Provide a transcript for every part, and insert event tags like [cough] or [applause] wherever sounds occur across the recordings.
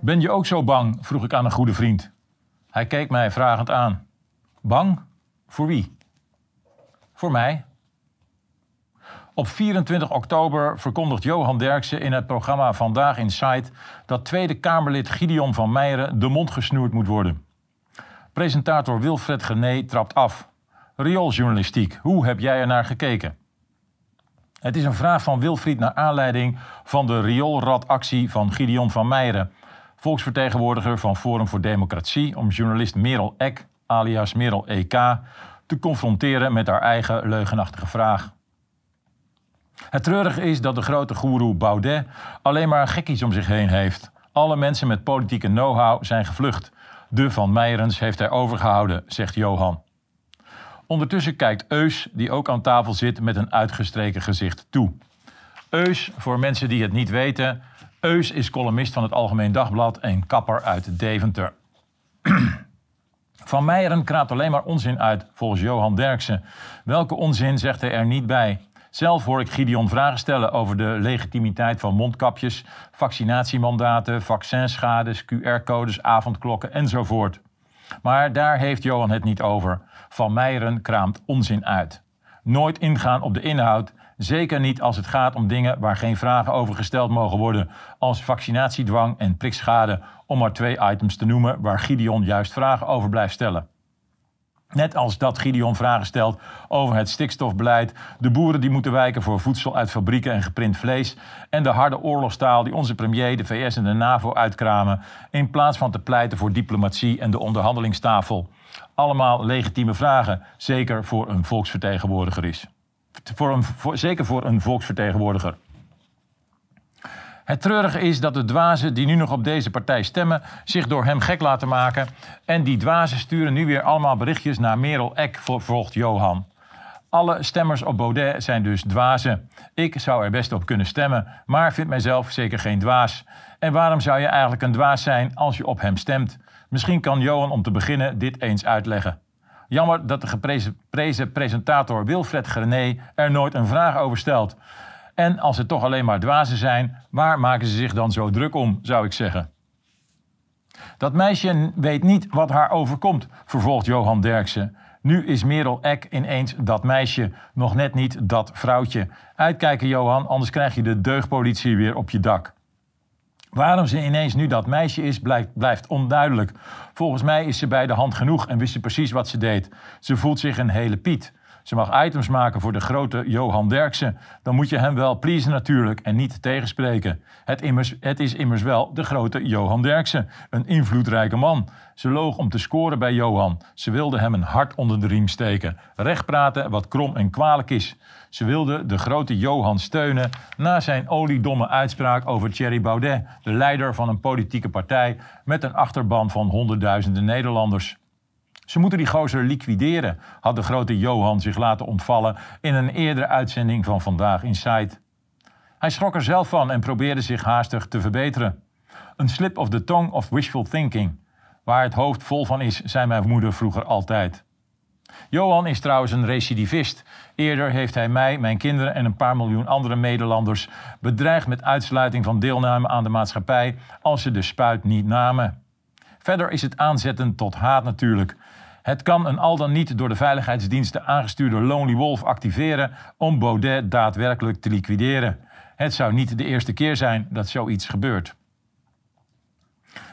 Ben je ook zo bang? vroeg ik aan een goede vriend. Hij keek mij vragend aan. Bang? Voor wie? Voor mij. Op 24 oktober verkondigt Johan Derksen in het programma Vandaag in Sight dat Tweede Kamerlid Gideon van Meijeren de mond gesnoerd moet worden. Presentator Wilfred Gené trapt af. Riooljournalistiek, hoe heb jij er naar gekeken? Het is een vraag van Wilfried naar aanleiding van de rioolradactie van Gideon van Meijeren, volksvertegenwoordiger van Forum voor Democratie, om journalist Merel Eck, alias Merel EK, te confronteren met haar eigen leugenachtige vraag. Het treurige is dat de grote goeroe Baudet alleen maar gekkies om zich heen heeft. Alle mensen met politieke know-how zijn gevlucht. De Van Meijerens heeft hij overgehouden, zegt Johan. Ondertussen kijkt Eus, die ook aan tafel zit, met een uitgestreken gezicht toe. Eus, voor mensen die het niet weten, Eus is columnist van het Algemeen Dagblad en kapper uit Deventer. [clears throat] Van Meijeren kraapt alleen maar onzin uit, volgens Johan Derksen. Welke onzin zegt hij er niet bij? Zelf hoor ik Gideon vragen stellen over de legitimiteit van mondkapjes, vaccinatiemandaten, vaccinschades, QR-codes, avondklokken enzovoort. Maar daar heeft Johan het niet over. Van Meijeren kraamt onzin uit. Nooit ingaan op de inhoud, zeker niet als het gaat om dingen waar geen vragen over gesteld mogen worden, als vaccinatiedwang en prikschade, om maar twee items te noemen waar Gideon juist vragen over blijft stellen. Net als dat Gideon vragen stelt over het stikstofbeleid, de boeren die moeten wijken voor voedsel uit fabrieken en geprint vlees en de harde oorlogstaal die onze premier, de VS en de NAVO uitkramen, in plaats van te pleiten voor diplomatie en de onderhandelingstafel. Allemaal legitieme vragen, zeker voor een volksvertegenwoordiger is. Voor zeker voor een volksvertegenwoordiger. Het treurige is dat de dwazen die nu nog op deze partij stemmen zich door hem gek laten maken. En die dwazen sturen nu weer allemaal berichtjes naar Merel Eck, vervolgt Johan. Alle stemmers op Baudet zijn dus dwazen. Ik zou er best op kunnen stemmen, maar vind mijzelf zeker geen dwaas. En waarom zou je eigenlijk een dwaas zijn als je op hem stemt? Misschien kan Johan om te beginnen dit eens uitleggen. Jammer dat de geprezen presentator Wilfred Grené er nooit een vraag over stelt. En als het toch alleen maar dwazen zijn, waar maken ze zich dan zo druk om, zou ik zeggen? Dat meisje weet niet wat haar overkomt, vervolgt Johan Derksen. Nu is Merel Eck ineens dat meisje, nog net niet dat vrouwtje. Uitkijken, Johan, anders krijg je de deugdpolitie weer op je dak. Waarom ze ineens nu dat meisje is, blijft, blijft, onduidelijk. Volgens mij is ze bij de hand genoeg en wist ze precies wat ze deed. Ze voelt zich een hele Piet. Ze mag items maken voor de grote Johan Derksen. Dan moet je hem wel pleasen natuurlijk en niet tegenspreken. Het, het is immers wel de grote Johan Derksen. Een invloedrijke man. Ze loog om te scoren bij Johan. Ze wilde hem een hart onder de riem steken. Recht praten wat krom en kwalijk is. Ze wilde de grote Johan steunen na zijn oliedomme uitspraak over Thierry Baudet, de leider van een politieke partij met een achterban van honderdduizenden Nederlanders. Ze moeten die gozer liquideren, had de grote Johan zich laten ontvallen in een eerdere uitzending van Vandaag in Sight. Hij schrok er zelf van en probeerde zich haastig te verbeteren. Een slip of the tongue of wishful thinking. Waar het hoofd vol van is, zei mijn moeder vroeger altijd. Johan is trouwens een recidivist. Eerder heeft hij mij, mijn kinderen en een paar miljoen andere Nederlanders bedreigd met uitsluiting van deelname aan de maatschappij als ze de spuit niet namen. Verder is het aanzetten tot haat natuurlijk. Het kan een al dan niet door de veiligheidsdiensten aangestuurde Lonely Wolf activeren om Baudet daadwerkelijk te liquideren. Het zou niet de eerste keer zijn dat zoiets gebeurt.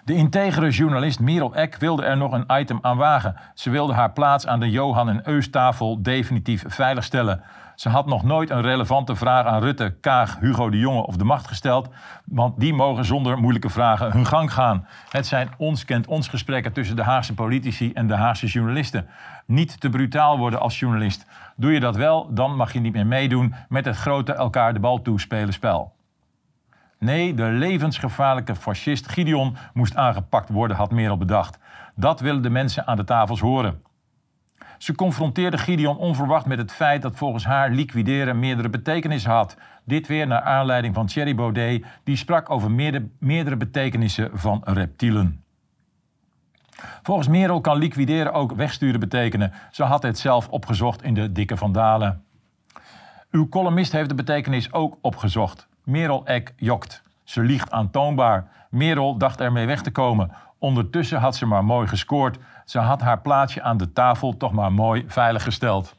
De integere journalist Merel Eck wilde er nog een item aan wagen. Ze wilde haar plaats aan de Johan en Eus tafel definitief veiligstellen. Ze had nog nooit een relevante vraag aan Rutte, Kaag, Hugo de Jonge of de Macht gesteld, want die mogen zonder moeilijke vragen hun gang gaan. Het zijn ons kent ons gesprekken tussen de Haagse politici en de Haagse journalisten. Niet te brutaal worden als journalist. Doe je dat wel, dan mag je niet meer meedoen met het grote elkaar de bal toespelen spel. Nee, de levensgevaarlijke fascist Gideon moest aangepakt worden, had Merel bedacht. Dat willen de mensen aan de tafels horen. Ze confronteerde Gideon onverwacht met het feit dat volgens haar liquideren meerdere betekenissen had. Dit weer naar aanleiding van Thierry Baudet, die sprak over meerdere, betekenissen van reptielen. Volgens Merel kan liquideren ook wegsturen betekenen. Ze had het zelf opgezocht in de Dikke Vandalen. Uw columnist heeft de betekenis ook opgezocht. Merel Eck jokt. Ze liegt aantoonbaar. Merel dacht ermee weg te komen. Ondertussen had ze maar mooi gescoord. Ze had haar plaatsje aan de tafel toch maar mooi veilig gesteld.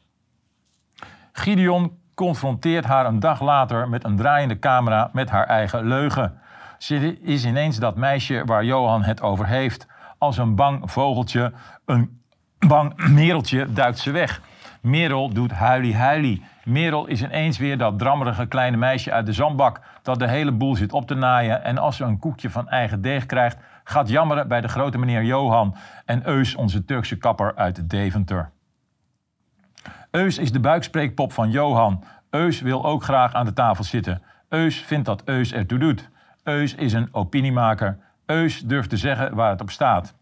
Gideon confronteert haar een dag later met een draaiende camera met haar eigen leugen. Ze is ineens dat meisje waar Johan het over heeft. Als een bang vogeltje, een bang mereltje duikt ze weg. Merel doet huilie huilie. Merel is ineens weer dat drammerige kleine meisje uit de zandbak dat de hele boel zit op te naaien en als ze een koekje van eigen deeg krijgt, gaat jammeren bij de grote meneer Johan en Eus onze Turkse kapper uit Deventer. Eus is de buikspreekpop van Johan. Eus wil ook graag aan de tafel zitten. Eus vindt dat Eus ertoe doet. Eus is een opiniemaker. Eus durft te zeggen waar het op staat.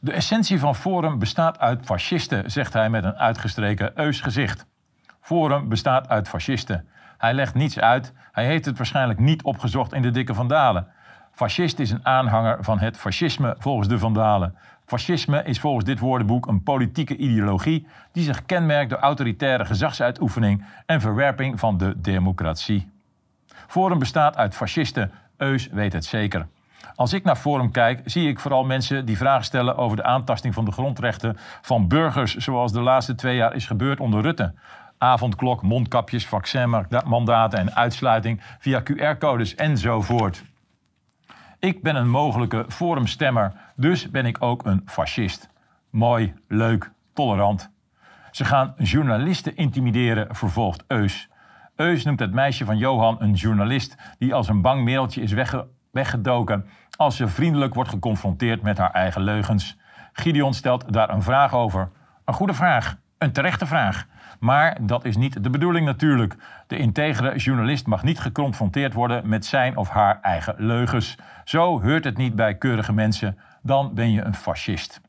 De essentie van Forum bestaat uit fascisten, zegt hij met een uitgestreken Eus gezicht. Forum bestaat uit fascisten. Hij legt niets uit. Hij heeft het waarschijnlijk niet opgezocht in de dikke Vandalen. Fascist is een aanhanger van het fascisme volgens de Vandalen. Fascisme is volgens dit woordenboek een politieke ideologie die zich kenmerkt door autoritaire gezagsuitoefening en verwerping van de democratie. Forum bestaat uit fascisten. Eus weet het zeker. Als ik naar Forum kijk, zie ik vooral mensen die vragen stellen over de aantasting van de grondrechten van burgers, zoals de laatste twee jaar is gebeurd onder Rutte. Avondklok, mondkapjes, vaccinmandaten en uitsluiting via QR-codes enzovoort. Ik ben een mogelijke forumstemmer, dus ben ik ook een fascist. Mooi, leuk, tolerant. Ze gaan journalisten intimideren, vervolgt Eus. Eus noemt het meisje van Johan een journalist die als een bang mereltje is weggedoken als ze vriendelijk wordt geconfronteerd met haar eigen leugens. Gideon stelt daar een vraag over. Een goede vraag, een terechte vraag. Maar dat is niet de bedoeling natuurlijk. De integere journalist mag niet geconfronteerd worden met zijn of haar eigen leugens. Zo heurt het niet bij keurige mensen. Dan ben je een fascist.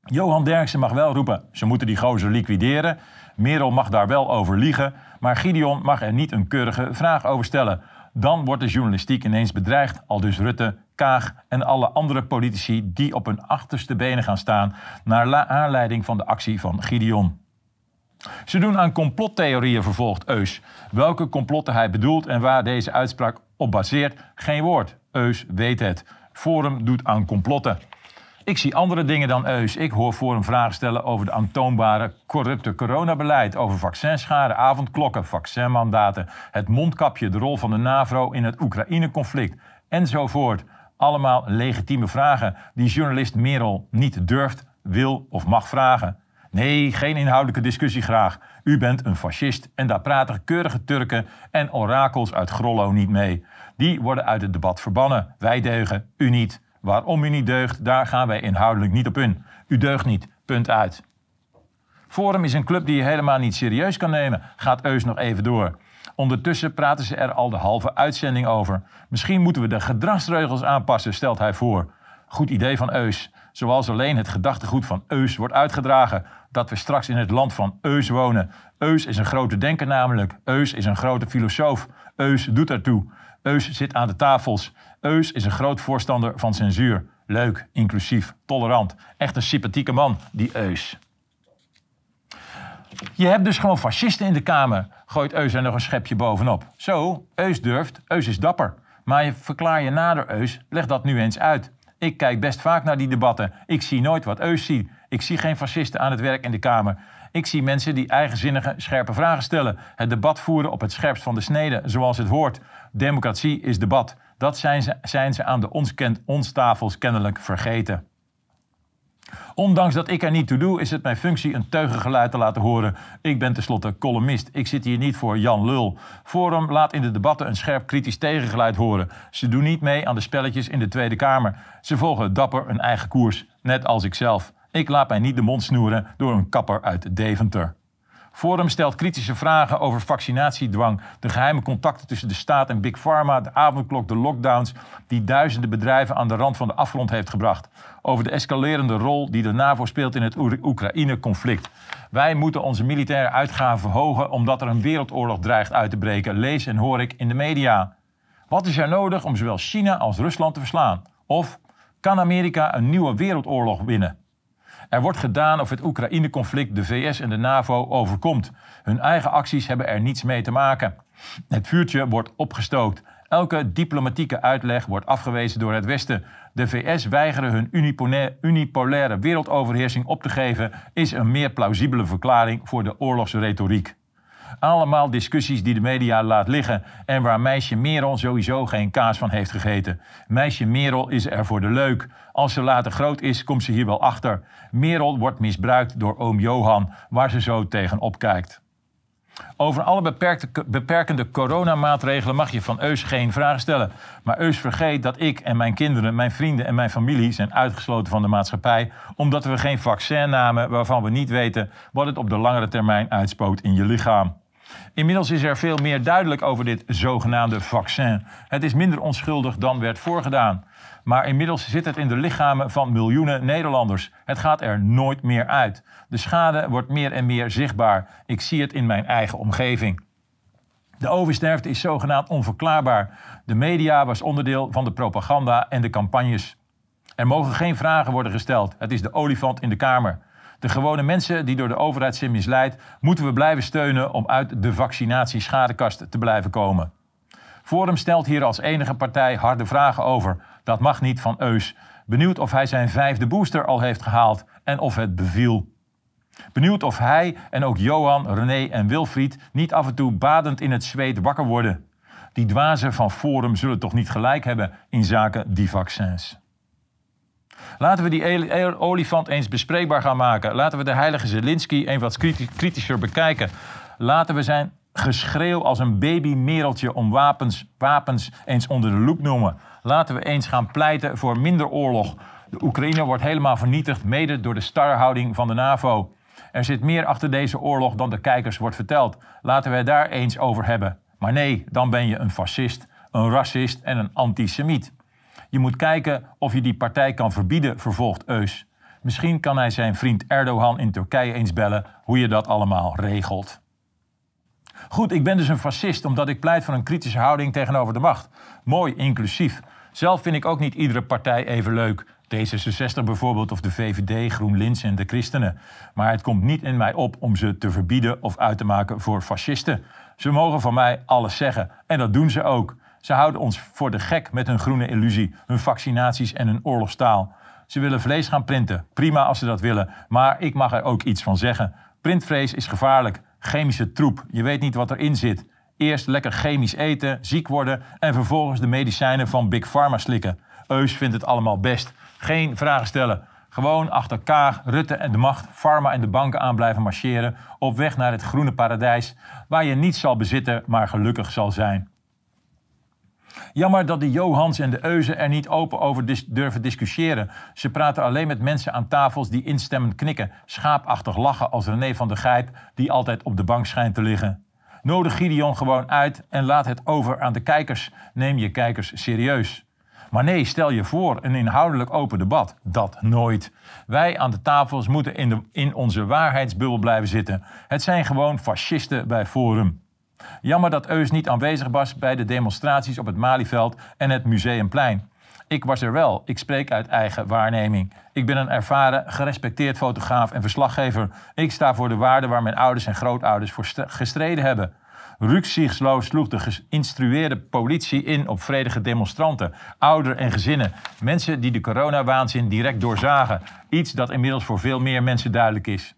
Johan Derksen mag wel roepen, ze moeten die gozer liquideren. Merel mag daar wel over liegen. Maar Gideon mag er niet een keurige vraag over stellen. Dan wordt de journalistiek ineens bedreigd, al dus Rutte, Kaag en alle andere politici die op hun achterste benen gaan staan naar aanleiding van de actie van Gideon. Ze doen aan complottheorieën, vervolgt Eus. Welke complotten hij bedoelt en waar deze uitspraak op baseert, geen woord. Eus weet het. Forum doet aan complotten. Ik zie andere dingen dan Eus. Ik hoor Forum vragen stellen over de aantoonbare corrupte coronabeleid, over vaccinschade, avondklokken, vaccinmandaten, het mondkapje, de rol van de NAVO in het Oekraïne-conflict enzovoort. Allemaal legitieme vragen die journalist Merel niet durft, wil of mag vragen. Nee, geen inhoudelijke discussie graag. U bent een fascist en daar praten keurige Turken en orakels uit Grollo niet mee. Die worden uit het debat verbannen. Wij deugen, u niet. Waarom u niet deugt, daar gaan wij inhoudelijk niet op in. U deugt niet, punt uit. Forum is een club die je helemaal niet serieus kan nemen, gaat Eus nog even door. Ondertussen praten ze er al de halve uitzending over. Misschien moeten we de gedragsregels aanpassen, stelt hij voor. Goed idee van Eus. Zoals alleen het gedachtegoed van Eus wordt uitgedragen. Dat we straks in het land van Eus wonen. Eus is een grote denker namelijk. Eus is een grote filosoof. Eus doet ertoe. Eus zit aan de tafels. Eus is een groot voorstander van censuur. Leuk, inclusief, tolerant. Echt een sympathieke man, die Eus. Je hebt dus gewoon fascisten in de Kamer, gooit Eus er nog een schepje bovenop. Zo, Eus durft, Eus is dapper. Maar je verklaar je nader Eus, leg dat nu eens uit. Ik kijk best vaak naar die debatten. Ik zie nooit wat Eus ziet. Ik zie geen fascisten aan het werk in de Kamer. Ik zie mensen die eigenzinnige, scherpe vragen stellen. Het debat voeren op het scherpst van de snede, zoals het hoort. Democratie is debat. Dat zijn ze, zijn ze aan de ons, kent, ons tafels kennelijk vergeten. Ondanks dat ik er niet toe doe, is het mijn functie een teugengeluid te laten horen. Ik ben tenslotte columnist. Ik zit hier niet voor Jan Lul. Forum laat in de debatten een scherp kritisch tegengeluid horen. Ze doen niet mee aan de spelletjes in de Tweede Kamer. Ze volgen dapper een eigen koers, net als ik zelf. Ik laat mij niet de mond snoeren door een kapper uit Deventer. Forum stelt kritische vragen over vaccinatiedwang, de geheime contacten tussen de staat en Big Pharma, de avondklok, de lockdowns die duizenden bedrijven aan de rand van de afgrond heeft gebracht. Over de escalerende rol die de NAVO speelt in het Oekraïne-conflict. Wij moeten onze militaire uitgaven verhogen omdat er een wereldoorlog dreigt uit te breken, lees en hoor ik in de media. Wat is er nodig om zowel China als Rusland te verslaan? Of kan Amerika een nieuwe wereldoorlog winnen? Er wordt gedaan of het Oekraïne-conflict de VS en de NAVO overkomt. Hun eigen acties hebben er niets mee te maken. Het vuurtje wordt opgestookt. Elke diplomatieke uitleg wordt afgewezen door het Westen. De VS weigeren hun unipolaire wereldoverheersing op te geven, is een meer plausibele verklaring voor de oorlogsretoriek. Allemaal discussies die de media laat liggen en waar meisje Merel sowieso geen kaas van heeft gegeten. Meisje Merel is er voor de leuk. Als ze later groot is, komt ze hier wel achter. Merel wordt misbruikt door oom Johan, waar ze zo tegen opkijkt. Over alle beperkende coronamaatregelen mag je van Eus geen vragen stellen. Maar Eus vergeet dat ik en mijn kinderen, mijn vrienden en mijn familie zijn uitgesloten van de maatschappij. omdat we geen vaccin namen waarvan we niet weten wat het op de langere termijn uitspoot in je lichaam. Inmiddels is er veel meer duidelijk over dit zogenaamde vaccin. Het is minder onschuldig dan werd voorgedaan. Maar inmiddels zit het in de lichamen van miljoenen Nederlanders. Het gaat er nooit meer uit. De schade wordt meer en meer zichtbaar. Ik zie het in mijn eigen omgeving. De oversterfte is zogenaamd onverklaarbaar. De media was onderdeel van de propaganda en de campagnes. Er mogen geen vragen worden gesteld. Het is de olifant in de kamer. De gewone mensen die door de overheid zijn misleid, moeten we blijven steunen om uit de vaccinatieschadekast te blijven komen. Forum stelt hier als enige partij harde vragen over. Dat mag niet van Eus. Benieuwd of hij zijn vijfde booster al heeft gehaald en of het beviel. Benieuwd of hij en ook Johan, René en Wilfried niet af en toe badend in het zweet wakker worden. Die dwazen van Forum zullen toch niet gelijk hebben in zaken die vaccins. Laten we die olifant eens bespreekbaar gaan maken. Laten we de heilige Zelensky even wat kritischer bekijken. Laten we zijn geschreeuw als een babymereltje om wapens, wapens eens onder de loep noemen. Laten we eens gaan pleiten voor minder oorlog. De Oekraïne wordt helemaal vernietigd, mede door de starhouding van de NAVO. Er zit meer achter deze oorlog dan de kijkers wordt verteld. Laten we het daar eens over hebben. Maar nee, dan ben je een fascist, een racist en een antisemiet. Je moet kijken of je die partij kan verbieden, vervolgt Eus. Misschien kan hij zijn vriend Erdogan in Turkije eens bellen hoe je dat allemaal regelt. Goed, ik ben dus een fascist omdat ik pleit voor een kritische houding tegenover de macht. Mooi, inclusief. Zelf vind ik ook niet iedere partij even leuk. D66 bijvoorbeeld, of de VVD, GroenLinks en de Christenen. Maar het komt niet in mij op om ze te verbieden of uit te maken voor fascisten. Ze mogen van mij alles zeggen en dat doen ze ook. Ze houden ons voor de gek met hun groene illusie, hun vaccinaties en hun oorlogstaal. Ze willen vlees gaan printen. Prima als ze dat willen, maar ik mag er ook iets van zeggen. Printvlees is gevaarlijk. Chemische troep. Je weet niet wat erin zit. Eerst lekker chemisch eten, ziek worden en vervolgens de medicijnen van Big Pharma slikken. Eus vindt het allemaal best. Geen vragen stellen. Gewoon achter Kaag, Rutte en de macht, Pharma en de banken aan blijven marcheren op weg naar het groene paradijs, waar je niets zal bezitten, maar gelukkig zal zijn. Jammer dat de Johans en de Euzen er niet open over durven discussiëren. Ze praten alleen met mensen aan tafels die instemmend knikken, schaapachtig lachen als René van der Gijp, die altijd op de bank schijnt te liggen. Nodig Gideon gewoon uit en laat het over aan de kijkers. Neem je kijkers serieus. Maar nee, stel je voor een inhoudelijk open debat. Dat nooit. Wij aan de tafels moeten in, de, in onze waarheidsbubbel blijven zitten. Het zijn gewoon fascisten bij Forum. Jammer dat Eus niet aanwezig was bij de demonstraties op het Malieveld en het Museumplein. Ik was er wel. Ik spreek uit eigen waarneming. Ik ben een ervaren, gerespecteerd fotograaf en verslaggever. Ik sta voor de waarden waar mijn ouders en grootouders voor gestreden hebben. Rücksichtsloos sloeg de geïnstrueerde politie in op vredige demonstranten, ouderen en gezinnen. Mensen die de coronawaanzin direct doorzagen. Iets dat inmiddels voor veel meer mensen duidelijk is.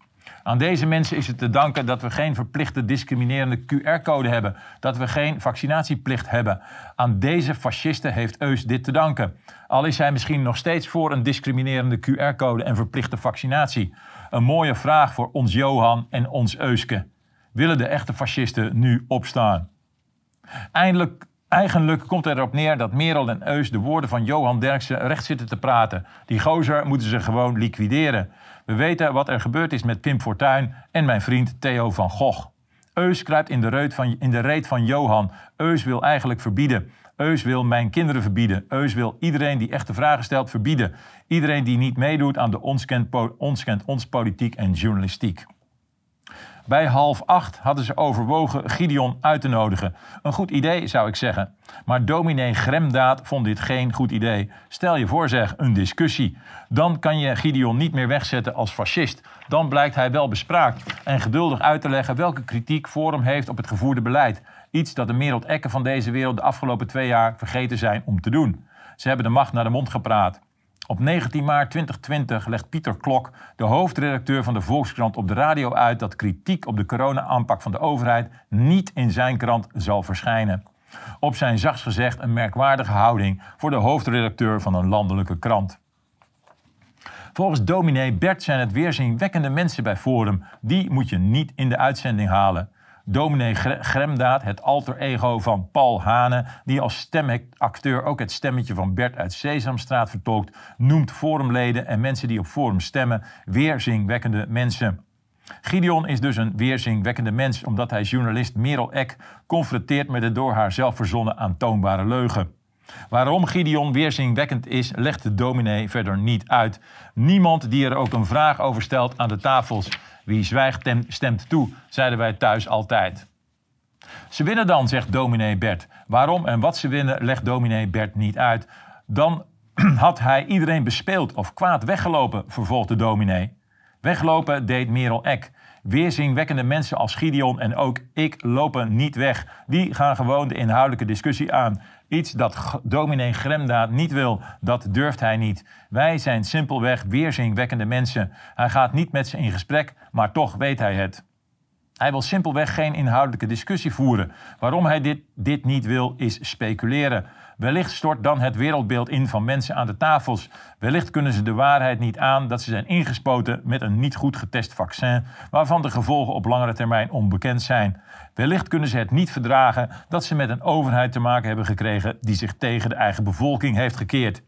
Aan deze mensen is het te danken dat we geen verplichte discriminerende QR-code hebben. Dat we geen vaccinatieplicht hebben. Aan deze fascisten heeft Eus dit te danken. Al is hij misschien nog steeds voor een discriminerende QR-code en verplichte vaccinatie. Een mooie vraag voor ons Johan en ons Euske. Willen de echte fascisten nu opstaan? Eindelijk Eigenlijk komt het erop neer dat Merel en Eus de woorden van Johan Derksen recht zitten te praten. Die gozer moeten ze gewoon liquideren. We weten wat er gebeurd is met Pim Fortuyn en mijn vriend Theo van Gogh. Eus kruipt in de, reet van, in de van Johan. Eus wil eigenlijk verbieden. Eus wil mijn kinderen verbieden. Eus wil iedereen die echte vragen stelt verbieden. Iedereen die niet meedoet aan de ons ons, kent ons politiek en journalistiek. Bij half acht hadden ze overwogen Gideon uit te nodigen. Een goed idee, zou ik zeggen. Maar dominee Gremdaad vond dit geen goed idee. Stel je voor zeg, een discussie. Dan kan je Gideon niet meer wegzetten als fascist. Dan blijkt hij wel bespraakt en geduldig uit te leggen welke kritiek Forum heeft op het gevoerde beleid. Iets dat de Mereld Ekken van deze wereld de afgelopen twee jaar vergeten zijn om te doen. Ze hebben de macht naar de mond gepraat. Op 19 maart 2020 legt Pieter Klok, de hoofdredacteur van de Volkskrant, op de radio uit dat kritiek op de corona-aanpak van de overheid niet in zijn krant zal verschijnen. Op zijn zachts gezegd een merkwaardige houding voor de hoofdredacteur van een landelijke krant. Volgens dominee Bert zijn het weerzinwekkende mensen bij Forum. Die moet je niet in de uitzending halen. Dominee Gremdaad, het alter ego van Paul Hane, die als stemacteur ook het stemmetje van Bert uit Sesamstraat vertolkt, noemt forumleden en mensen die op forum stemmen weerzingwekkende mensen. Gideon is dus een weerzingwekkende mens, omdat hij journalist Merel Eck confronteert met de door haar zelf verzonnen aantoonbare leugen. Waarom Gideon weerzingwekkend is, legt de dominee verder niet uit. Niemand die er ook een vraag over stelt aan de tafels. Wie zwijgt stemt toe, zeiden wij thuis altijd. Ze winnen dan, zegt dominee Bert. Waarom en wat ze winnen, legt dominee Bert niet uit. Dan [clears throat] had hij iedereen bespeeld of kwaad weggelopen, vervolgt de dominee. Weglopen deed Merel Eck. Weerzingwekkende mensen als Gideon en ook ik lopen niet weg. Die gaan gewoon de inhoudelijke discussie aan. Iets dat dominee Gremdaad niet wil, dat durft hij niet. Wij zijn simpelweg weerzingwekkende mensen. Hij gaat niet met ze in gesprek, maar toch weet hij het. Hij wil simpelweg geen inhoudelijke discussie voeren. Waarom hij dit, dit niet wil, is speculeren. Wellicht stort dan het wereldbeeld in van mensen aan de tafels. Wellicht kunnen ze de waarheid niet aan dat ze zijn ingespoten met een niet goed getest vaccin, waarvan de gevolgen op langere termijn onbekend zijn. Wellicht kunnen ze het niet verdragen dat ze met een overheid te maken hebben gekregen die zich tegen de eigen bevolking heeft gekeerd.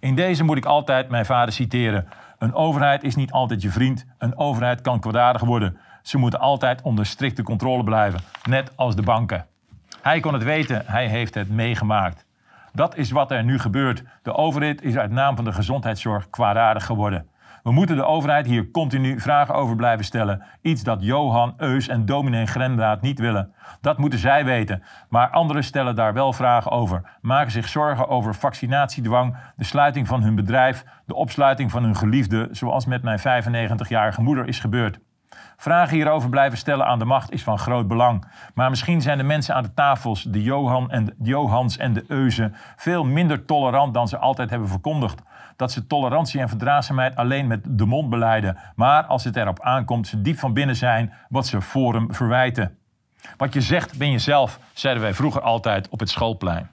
In deze moet ik altijd mijn vader citeren. Een overheid is niet altijd je vriend. Een overheid kan kwaadaardig worden. Ze moeten altijd onder strikte controle blijven, net als de banken. Hij kon het weten, hij heeft het meegemaakt. Dat is wat er nu gebeurt. De overheid is uit naam van de gezondheidszorg kwaadaardig geworden. We moeten de overheid hier continu vragen over blijven stellen. Iets dat Johan Eus en dominee Grendaat niet willen. Dat moeten zij weten. Maar anderen stellen daar wel vragen over. Maken zich zorgen over vaccinatiedwang, de sluiting van hun bedrijf, de opsluiting van hun geliefde, zoals met mijn 95-jarige moeder is gebeurd. Vragen hierover blijven stellen aan de macht is van groot belang. Maar misschien zijn de mensen aan de tafels, de, Johan en de Johans en de Euzen, veel minder tolerant dan ze altijd hebben verkondigd. Dat ze tolerantie en verdraagzaamheid alleen met de mond beleiden, maar als het erop aankomt, ze diep van binnen zijn wat ze Forum verwijten. Wat je zegt ben je zelf, zeiden wij vroeger altijd op het schoolplein.